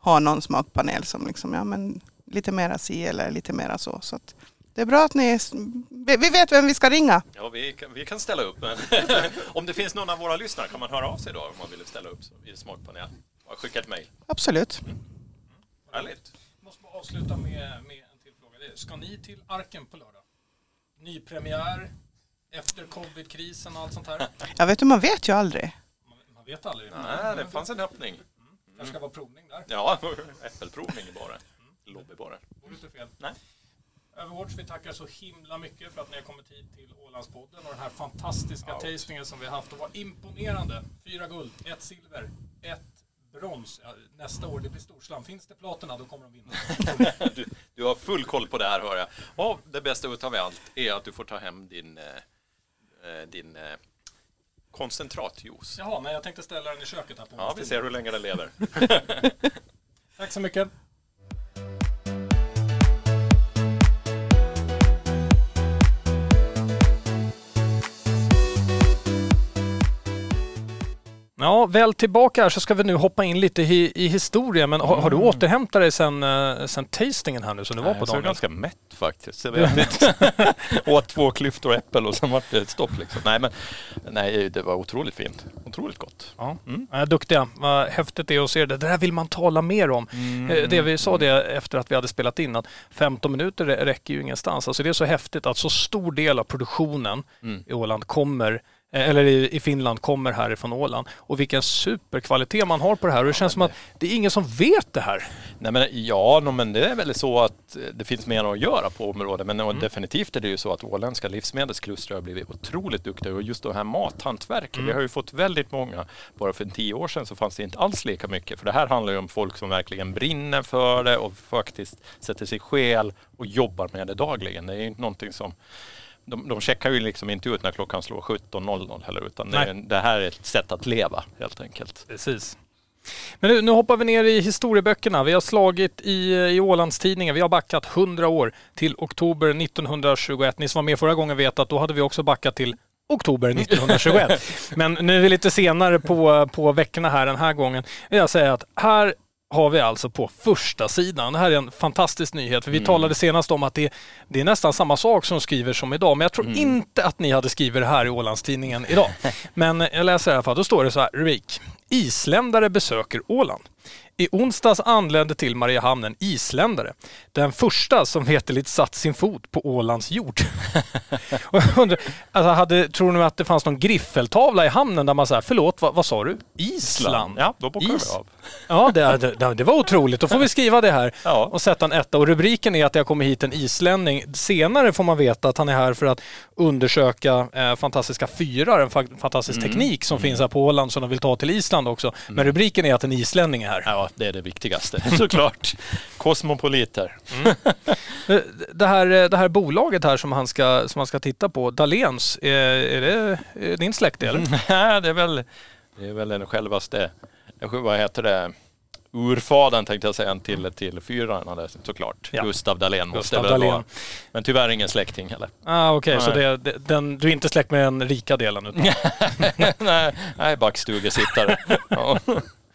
ha någon smakpanel som liksom, ja men lite mera si eller lite mera så. så att det är bra att ni, vi vet vem vi ska ringa.
Ja, vi kan, vi kan ställa upp. Men [LAUGHS] om det finns någon av våra lyssnare kan man höra av sig då om man vill ställa upp i smakpanel. Skicka ett mejl.
Absolut.
Härligt.
måste bara avsluta med, med en till fråga. Ska ni till Arken på lördag? Nypremiär, efter covid-krisen och allt sånt här? [LAUGHS]
Jag vet du, man vet ju aldrig.
Man, man vet aldrig.
Nej, det fanns en öppning.
Det ska vara provning där.
Ja, [LAUGHS] äppelprovning i baren. Lobbybaren.
Vore inte fel.
Nej.
Överwatch, vi tackar så himla mycket för att ni har kommit hit till Ålandspodden och den här fantastiska tastingen som vi har haft. Det var imponerande. Fyra guld, ett silver, ett brons. Nästa år, det blir storslam. Finns det platina, då kommer de vinna. [LAUGHS]
Du, du har full koll på det här hör jag. Och det bästa utav allt är att du får ta hem din, eh, eh, din eh, koncentratjuice.
Jaha, nej jag tänkte ställa den i köket här på
Ja, vi ser hur länge den lever. [LAUGHS] [LAUGHS]
Tack så mycket. Ja, väl tillbaka här så ska vi nu hoppa in lite i, i historia. Men har, har du återhämtat dig sen, eh, sen tastingen här nu som du var på
jag är
dagen?
ganska mätt faktiskt. Jag [LAUGHS] vet inte. [LAUGHS] Åt två klyftor äppel och sen var det ett stopp liksom. Nej, men nej, det var otroligt fint. Otroligt gott.
Ja,
Mm.
ja, duktiga. Vad häftigt det är att se det. Det där vill man tala mer om.
Mm.
Eh, Det vi sa det efter att vi hade spelat in att 15 minuter rä- räcker ju ingenstans. Alltså det är så häftigt att så stor del av produktionen
Mm.
i Åland kommer eller i Finland kommer härifrån Åland. Och vilken superkvalitet man har på det här. Och det känns som att det är ingen som vet det här.
Nej men ja, men det är väl så att eh, det finns mer att göra på området. Men mm. definitivt är det ju så att åländska livsmedelsklustret har blivit otroligt duktiga. Och just det här mathantverket, vi har ju fått väldigt många. Bara för tio år sedan så fanns det inte alls lika mycket. För det här handlar ju om folk som verkligen brinner för det och faktiskt sätter sig själ och jobbar med det dagligen. Det är ju inte någonting som de, de checkar ju liksom inte ut när klockan slår 17.00 heller utan det, det här är ett sätt att leva helt enkelt.
Precis. Men nu, nu hoppar vi ner i historieböckerna. Vi har slagit i, i Ålandstidningen. Vi har backat 100 år till oktober 1921. Ni som var med förra gången vet att då hade vi också backat till oktober 1921. [LAUGHS] Men nu är vi lite senare på, på veckorna här den här gången. Jag säga att här har vi alltså på första sidan. Det här är en fantastisk nyhet. För vi talade senast om att det, det är nästan samma sak som skriver som idag. Men jag tror inte att ni hade skrivit det här i Ålandstidningen idag. [LAUGHS] Men jag läser i alla fall. Då står det så här, rubrik. Isländare besöker Åland. I onsdags anlände till Mariehamn en isländare. Den första som veterligt satt sin fot på Ålands jord. [LAUGHS] Och jag undrar, alltså hade, tror ni att det fanns någon griffeltavla i hamnen där man säger förlåt, vad, vad sa du? Island?
Ja, då bockar
Is.
vi av.
Ja, det, det, det var otroligt. Då får vi skriva det här
Ja.
och sätta en etta. Och rubriken är att det har kommit hit en islänning. Senare får man veta att han är här för att undersöka eh, fantastiska fyrar, en fa- fantastisk
Mm.
teknik som finns här på Åland som de vill ta till Island också. Men rubriken är att en islänning är här.
Ja, det är det viktigaste [LAUGHS] såklart. Kosmopoliter. [LAUGHS]
Eh, Det här, det här bolaget här som han ska, som han ska titta på, Dahléns, är, är det är din släkt eller? [LAUGHS]
Nej, det är väl, det är väl den självaste, vad heter det, urfadern tänkte jag säga till, till fyrarna såklart.
Ja.
Gustav Dahlén måste
Gustav Dahlén.
vara. Men tyvärr ingen släkting heller.
Ah, Okej, så
Nej.
det, det, den, du är inte släkt med den rika delen? Utan, [LAUGHS]
nej, nej, backstugesittare. [LAUGHS] ja.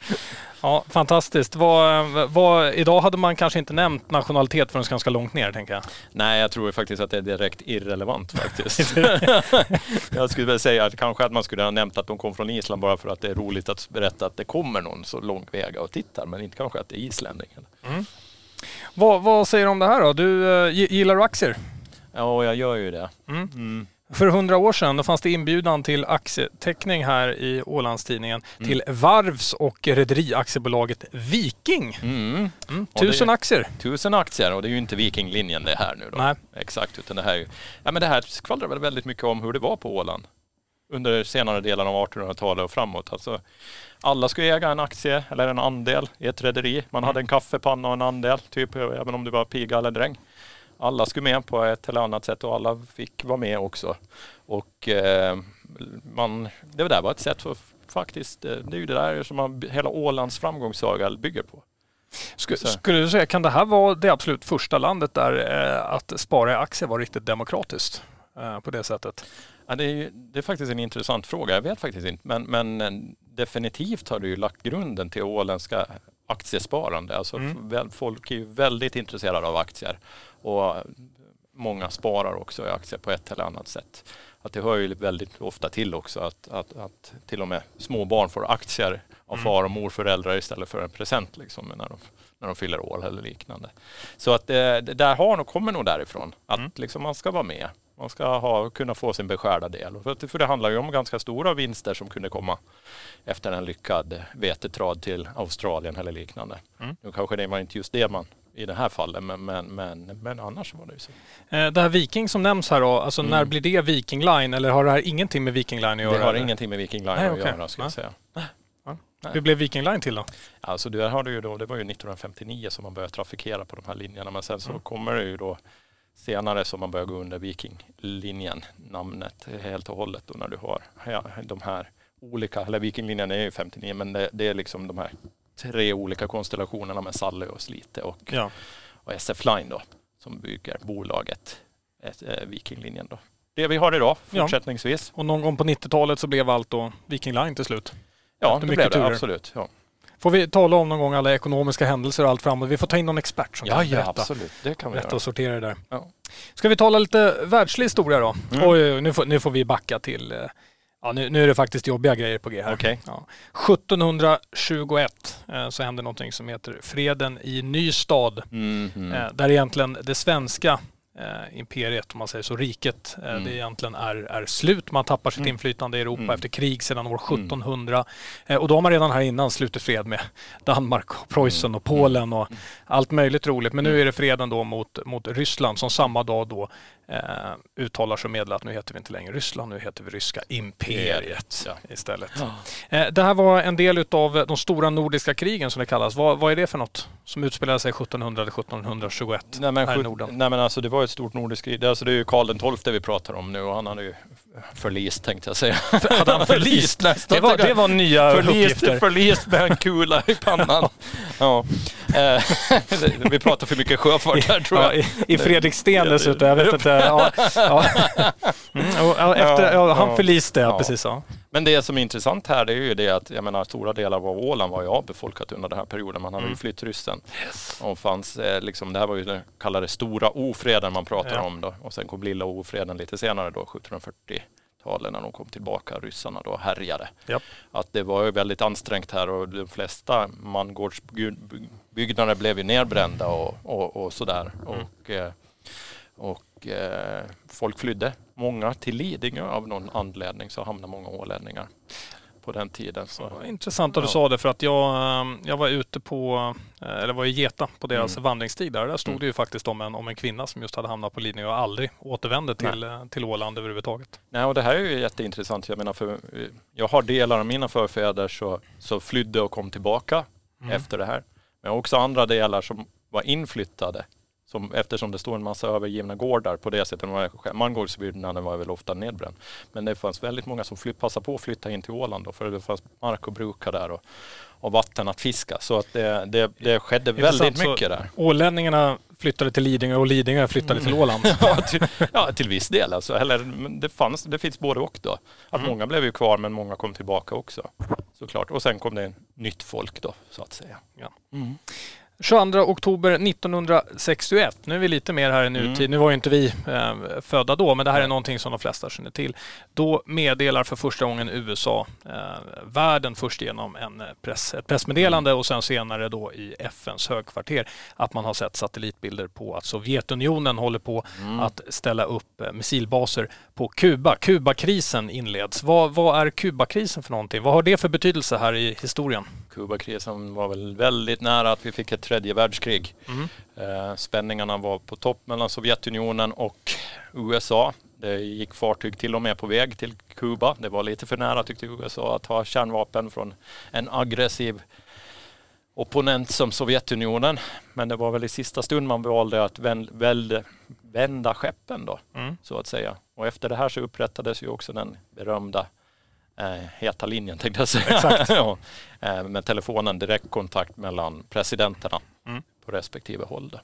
[LAUGHS]
ja, fantastiskt. Vad, vad, idag hade man kanske inte nämnt nationalitet förrän ganska långt ner, tänker jag.
Nej, jag tror faktiskt att det är direkt irrelevant faktiskt. [LAUGHS] [LAUGHS] jag skulle väl säga att kanske att man skulle ha nämnt att de kom från Island bara för att det är roligt att berätta att det kommer någon så lång väg och tittar, men inte kanske att det är islänning.
Vad, vad säger du om det här då? Du, eh, gi- gillar du aktier?
Ja, jag gör ju det.
Mm.
Mm.
För hundra år sedan då fanns det inbjudan till aktieteckning här i Ålandstidningen
Mm.
till varvs och rederiaktiebolaget Viking.
Mm.
Mm,
det-
tusen aktier.
Tusen aktier och det är ju inte Vikinglinjen det här nu då.
Nej.
Exakt, utan det här är ju, ja men det här skvallrar väl väldigt mycket om hur det var på Åland under senare delen av 1800-talet och framåt. Alltså, alla skulle äga en aktie eller en andel i ett rederi. Man hade en kaffepanna och en andel, typ även om du var piga eller dräng. Alla skulle med på ett eller annat sätt och alla fick vara med också. Och eh, man, det där var ett sätt för faktiskt, eh, det är ju det där som man, hela Ålands framgångssaga bygger på.
Sk- skulle du säga, kan det här vara det absolut första landet där eh, att spara i aktier var riktigt demokratiskt eh, på det sättet?
Ja, det, är, ju- det är faktiskt en intressant fråga. Jag vet faktiskt inte. Men, men eh, definitivt har det ju lagt grunden till åländska aktiesparande. Alltså
Mm.
folk är ju väldigt intresserade av aktier. Och många sparar också i aktier på ett eller annat sätt. Att det hör ju väldigt ofta till också att, att, att till och med små barn får aktier av
Mm.
far och morföräldrar istället för en present liksom, när, de, när de fyller år eller liknande. Så att det, det där har nog, kommer nog därifrån. Att
Mm.
liksom man ska vara med. Man ska ha, kunna få sin beskärda del. För, att- för det handlar ju om ganska stora vinster som kunde komma efter en lyckad vetetrad till Australien eller liknande.
Mm.
Nu kanske det var inte just det man i det här fallet, men, men, men, men annars var det ju så.
Eh, det här Viking som nämns här då, alltså
Mm.
när blir det Viking Line eller har det här ingenting med Viking Line att göra?
Det har
eller?
ingenting med Viking Line
Nej,
att
okej.
göra, ska jag säga. Nej.
Hur blev Viking Line till då?
Alltså där har du ju då, det var ju 1959 som man började trafikera på de här linjerna, men sen så
Mm.
kommer det ju då senare som man börjar gå under Vikinglinjen, namnet helt och hållet då när du har ja, de här olika, eller Vikinglinjen är ju 59, men det, det är liksom de här tre olika konstellationerna med Salle och Slite och,
Ja.
och SF Line då, som bygger bolaget eh, Vikinglinjen då. Det vi har idag
Ja.
fortsättningsvis.
Och någon gång på 90-talet så blev allt då Viking Line till slut.
Ja,
Efter
det blev det
turer.
absolut. Ja,
Får vi tala om någon gång alla ekonomiska händelser och allt framåt. Vi får ta in någon expert som
ja,
kan
ja
berätta,
absolut. Det kan vi
berätta
göra.
och sortera det där.
Ja.
Ska vi tala lite världslig historia då?
Mm.
Oj, nu får, nu får vi backa till... Ja, nu, nu är det faktiskt jobbiga grejer på G här.
Okej.
Ja. 1721 eh, så hände någonting som heter Freden i Nystad.
Mhm.
Eh, där egentligen det svenska eh, imperiet, om man säger så, riket, eh,
Mm.
det egentligen är, är slut. Man tappar sitt
Mm.
inflytande i Europa
Mm.
efter krig sedan år 1700. Eh, och då har man redan här innan slutit fred med Danmark, och Preussen och Polen och allt möjligt roligt. Men nu är det freden då mot, mot Ryssland som samma dag då eh, uttalar sig och meddelar att nu heter vi inte längre Ryssland, nu heter vi Ryska imperiet
Ja.
istället. Eh, det här var en del utav de stora nordiska krigen som det kallas. Vad, vad är det för något som utspelade sig 1700 eller 1721
Nej men,
här i Norden?
nej men alltså det var ett stort nordiskt krig. Det, alltså, det är ju Karl XII vi pratar om nu och han hade ju förlist tänkte jag säga.
Hade han [LAUGHS] förlist? Det var, det var nya
förlist,
uppgifter.
förlist med en kula i pannan. [LAUGHS] ja. Eh, [LAUGHS] vi pratar för mycket sjöfart här tror
Ja,
jag.
i, I Fredriksten dessutom, jag vet inte. Ja, ja. Mm, ja, efter, ja, han
Ja.
förliste, ja,
Ja.
precis. Ja.
Men det som är intressant här det är ju det att jag menar, stora delar av Åland var ju avbefolkat under den här perioden. Man hade
Mm.
ju flytt ryssen. Och fanns, eh, liksom, det här var ju den kallade stora ofreden man pratar
Ja.
om då. Och sen kom lilla ofreden lite senare då, 1740-talet när de kom tillbaka, ryssarna då härjade.
Japp.
Att det var ju väldigt ansträngt här och de flesta mangårdsbyggnader blev ju nedbrända och, och, och sådär.
Mm.
Och, eh, och eh, folk flydde. Många till Lidingö av någon anledning så hamnade många ålänningar på den tiden. Så.
Intressant att du
Ja.
sa det för att jag, eh, jag var ute på, eh, eller var i Geta på deras
Mm.
vandringstid där. Där stod
Mm.
det ju faktiskt om en, om en kvinna som just hade hamnat på Lidingö och aldrig återvände till, eh, till Åland överhuvudtaget.
Nej, och det här är ju jätteintressant. Jag menar, för jag har delar av mina förfäder så, så flydde och kom tillbaka
Mm.
efter det här. Men jag har också andra delar som var inflyttade Som, eftersom det står en massa övergivna gårdar på det sättet. Mangårdsbyggnaden var väl ofta nedbränd. Men det fanns väldigt många som fly, passade på att flytta in till Åland då, för det fanns mark att bruka där och, och vatten att fiska. Så att det, det, det skedde väldigt mycket där.
Ålänningarna flyttade till Lidingö och Lidingö flyttade till Åland. [LAUGHS]
ja, till, ja, till viss del alltså. Eller, det, fanns, det finns både och då. Att
Mm.
många blev ju kvar men många kom tillbaka också. Såklart. Och sen kom det nytt folk då så att säga.
22 oktober 1961. Nu är vi lite mer här i nutid. Nu var ju inte vi eh, födda då, men det här är någonting som de flesta känner till. Då meddelar för första gången USA eh, världen först genom en press, ett pressmeddelande och sen senare då i FNs högkvarter att man har sett satellitbilder på att Sovjetunionen håller på att ställa upp eh, missilbaser på Kuba. Kubakrisen inleds. Vad, vad är Kubakrisen för någonting? Vad har det för betydelse här i historien?
Kubakrisen var väl väldigt nära att vi fick ett tredje världskrig. Eh, spänningarna var på topp mellan Sovjetunionen och USA. Det gick fartyg till och med på väg till Kuba. Det var lite för nära tyckte USA att ha kärnvapen från en aggressiv opponent som Sovjetunionen. Men det var väl i sista stund man valde att vända skeppen då,
Mm.
så att säga. Och efter det här så upprättades ju också den berömda eh, heta linjen tänkte jag säga. [LAUGHS] ja, eh, med telefonen, direktkontakt mellan presidenterna
Mm.
på respektive håll. Då.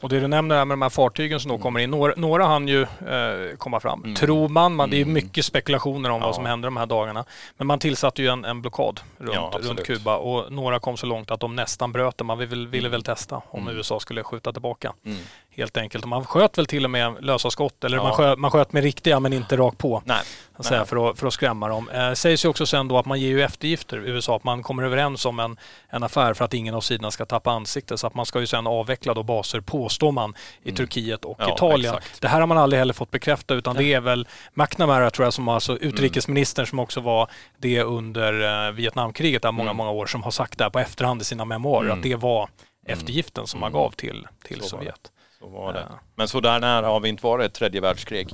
Och det du nämner här med de här fartygen som då kommer in, några, några hann ju eh, komma fram.
Mm.
Tror man, man, det är
Mm.
mycket spekulationer om
Ja.
vad som händer de här dagarna. Men man tillsatte ju en, en blockad runt,
Ja,
runt Kuba och några kom så långt att de nästan bröt den. Man ville, ville väl testa om
Mm.
USA skulle skjuta tillbaka.
Mm.
Helt enkelt. Och man sköt väl till och med lösa skott, eller
Ja.
man, sköt, man sköt med riktiga men inte rakt på.
Nej,
Så
Nej.
för, att, för att skrämma dem. Eh, sägs ju också sen då att man ger ju eftergifter i USA, att man kommer överens om en, en affär för att ingen av sidorna ska tappa ansiktet. Så att man ska ju sen avveckla då baser, påstår man, i
Mm.
Turkiet och
Ja,
Italien.
exakt.
Det här har man aldrig heller fått bekräfta utan det är väl McNamara tror jag som alltså
Mm.
utrikesministern som också var det under eh, Vietnamkriget där många,
Mm.
många år som har sagt det här på efterhand i sina memoarer
Mm.
att det var
Mm.
eftergiften som man
Mm.
gav till, till. Sovjet.
Så var det.
Ja.
Men så där nära har vi inte varit ett tredje världskrig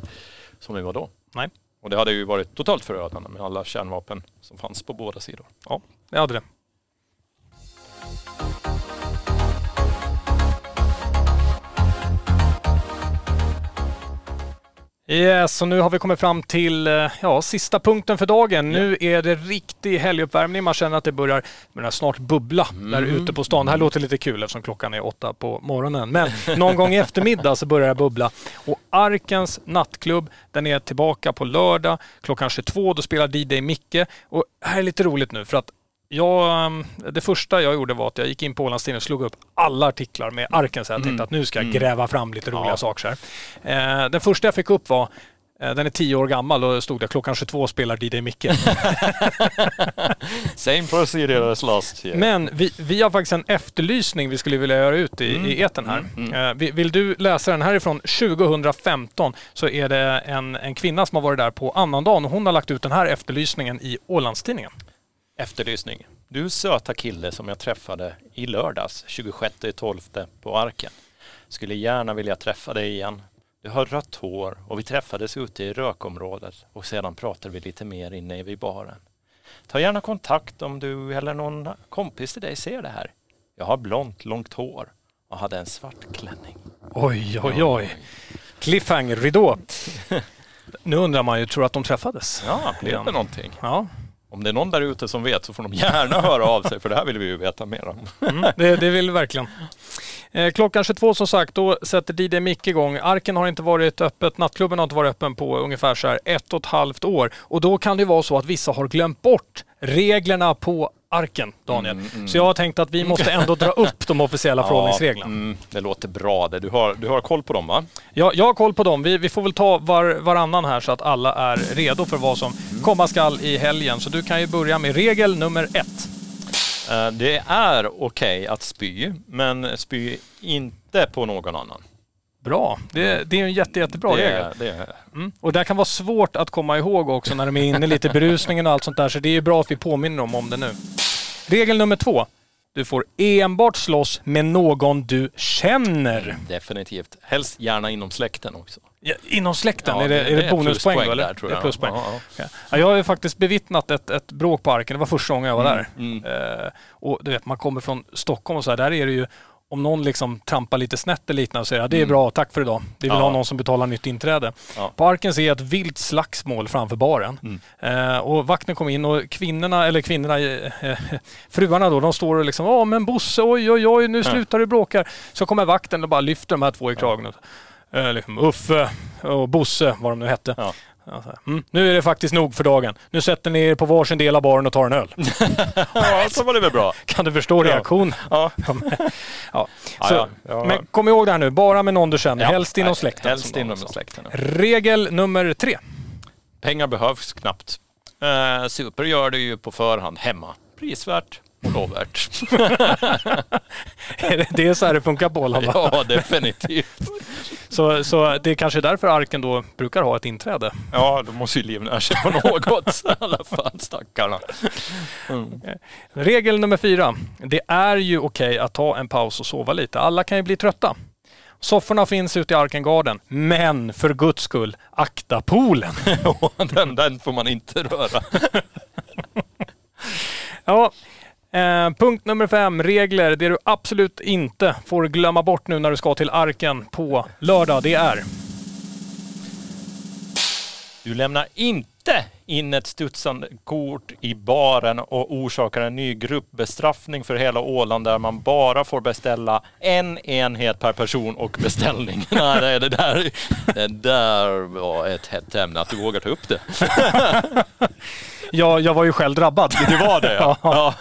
som vi var då.
Nej.
Och det hade ju varit totalt förödande med alla kärnvapen som fanns på båda sidor.
Ja, det hade det. Yes, och nu har vi kommit fram till eh, ja, sista punkten för dagen. Nu är det riktig helguppvärmning. Man känner att det börjar, börjar snart bubbla där ute på stan. Det här låter lite kul eftersom klockan är åtta på morgonen. Men någon gång i eftermiddag så börjar det bubbla. Och Arkens nattklubb, den är tillbaka på lördag klockan 22. Då spelar DJ Micke. Och det här är lite roligt nu för att jag, ehm, det första jag gjorde var att jag gick in på Ålandstidningen och slog upp alla artiklar med Arken. Så jag tänkte att nu ska jag gräva fram lite roliga
Ja.
saker. Här. Eh, den första jag fick upp var eh, den är tio år gammal och stod det klockan 22 spelar DJ Micke. [LAUGHS]
Same procedure as last year.
Men vi, vi har faktiskt en efterlysning vi skulle vilja göra ut i, i etern här.
Mm,
Eh, vi- vill du läsa den härifrån 2015 så är det en, en kvinna som har varit där på annandagen och hon har lagt ut den här efterlysningen i Ålandstidningen.
Efterlysning. Du söta kille som jag träffade i lördags 26.12 på Arken. Skulle gärna vilja träffa dig igen. Du har rött hår och vi träffades ute i rökområdet och sedan pratade vi lite mer inne vid baren. Ta gärna kontakt om du eller någon kompis till dig ser det här. Jag har blont, långt hår och hade en svart klänning.
Oj, oj, oj. Cliffhanger, ridå. [LAUGHS] Nu undrar man ju, tror att de träffades?
Ja, blev det någonting?
Ja,
om det är någon där ute som vet så får de gärna höra av sig för det här vill vi ju veta mer om.
mm, det, det vill vi verkligen. Eh, klockan 22 som sagt, då sätter DJ Mick igång. Arken har inte varit öppet, nattklubben har inte varit öppen på ungefär så här ett och ett halvt år. Och då kan det ju vara så att vissa har glömt bort reglerna på Arken, Daniel.
Mm, mm.
Så jag har tänkt att vi måste ändå dra upp de officiella [LAUGHS] förhållningsreglerna.
mm, det låter bra det. Du har, du har koll på dem va?
Jag, jag har koll på dem. Vi, vi får väl ta var, varannan här så att alla är redo för vad som komma skall i helgen. Så du kan ju börja med regel nummer ett.
Eh, Det är okej att spy, men spy inte på någon annan.
Bra. Det, det är en jätte, jättebra
det,
regel.
det är,
Mm. Och det kan vara svårt att komma ihåg också när de är inne lite i berusningen och allt sånt där. Så det är ju bra att vi påminner dem om det nu. Regel nummer två. Du får enbart slåss med någon du känner.
definitivt. Helst gärna inom släkten också.
Ja, inom släkten,
Ja,
är det,
det-
är det, bonuspoäng eller?
där, tror
det är pluspoäng.
Ja,
Ja. Ja, jag har ju faktiskt bevittnat ett, ett bråk på Arken. Det var första gången jag var där.
Mm.
Eh, och du vet, man kommer från Stockholm och så här, där är det ju om någon liksom trampar lite snett eller liknande så är det, det är bra, tack för idag. Vi vill
Mm. Ja.
ha någon som betalar nytt inträde.
Ja.
På Arken ser ett vilt slagsmål framför baren.
Mm.
Eh, och vakten kom in och kvinnorna, eller kvinnorna, eh, eh, fruarna då, de står och liksom, ja men Bosse, oj oj oj, nu slutar du bråka. Så kommer vakten och bara lyfter de här två i kragen. Eh, liksom, Uffe och Bosse, vad de nu hette.
Ja.
Ja, så här, mm, nu är det faktiskt nog för dagen. Nu sätter ni er på varsin del av baren och tar en öl. [LAUGHS]
Ja, så var det väl bra. [LAUGHS]
Kan du förstå reaktionen?
Ja.
ja.
Ja,
Så. Men kom ihåg det här nu, bara med någon du känner.
Ja,
helst inom släkten.
Helst inom släkten.
Regel nummer tre.
Pengar behövs knappt. Eh, super gör det ju på förhand hemma. Prisvärt lovvärt. [LAUGHS]
Är det- är så här det funkar på Åland va?
ja, definitivt.
Så, så det är kanske därför Arken då brukar ha ett inträde.
Ja, de måste ju livnära sig på något i alla fall, stackarna.
Regel nummer fyra. Det är ju okej att ta en paus och sova lite. Alla kan ju bli trötta. Sofforna finns ute i Arkengarden. Men för guds skull, akta poolen. [LAUGHS]
den, den får man inte röra.
Ja, eh, punkt nummer fem. Regler. Det du absolut inte får glömma bort nu när du ska till Arken på lördag, det är
Du lämnar inte in ett studsande kort i baren och orsakar en ny gruppbestraffning för hela Åland där man bara får beställa en enhet per person och beställning. [LAUGHS] Nej, det, det, där, det där var ett hett ämne, att du vågar ta upp det. [LAUGHS]
Ja, jag var ju själv drabbad. [LAUGHS]
Det var det [LAUGHS] ja. ja.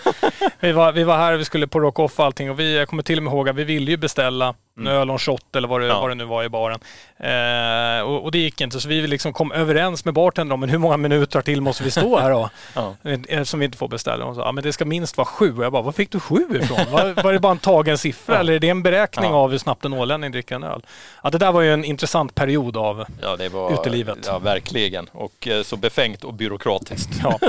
Vi var, vi var här, vi skulle på Rock Off och allting och vi, jag kommer till och med ihåg att vi ville ju beställa en öl och en shot eller vad det,
Ja.
vad det nu var i baren. Eh, och, och det gick inte så vi liksom kom överens med bartendern om men hur många minuter till måste vi stå här då? [LAUGHS]
Ja.
Eh, Som vi inte får beställa. Och så, ja, men det ska minst vara sju. Och jag bara, var fick du sju ifrån? Var, var det bara en tagen siffra eller är det en beräkning
Ja.
av hur snabbt en ålänning dricker en öl? Ja, det där var ju en intressant period av
Ja, det var...
Utelivet.
Ja, verkligen. Och eh, så befängt och byråkratiskt.
Ja.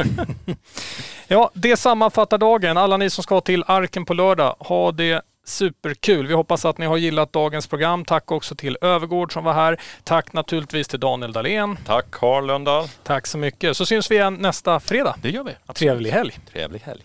[LAUGHS] ja, det sammanfattar dagen. Alla ni som ska till Arken på lördag, ha det superkul. Vi hoppas att ni har gillat dagens program. Tack också till Övergård som var här. Tack naturligtvis till Daniel Dahlén.
Tack Karl Lundahl.
Tack så mycket. Så syns vi igen nästa fredag.
Det gör vi.
Trevlig helg.
Trevlig helg.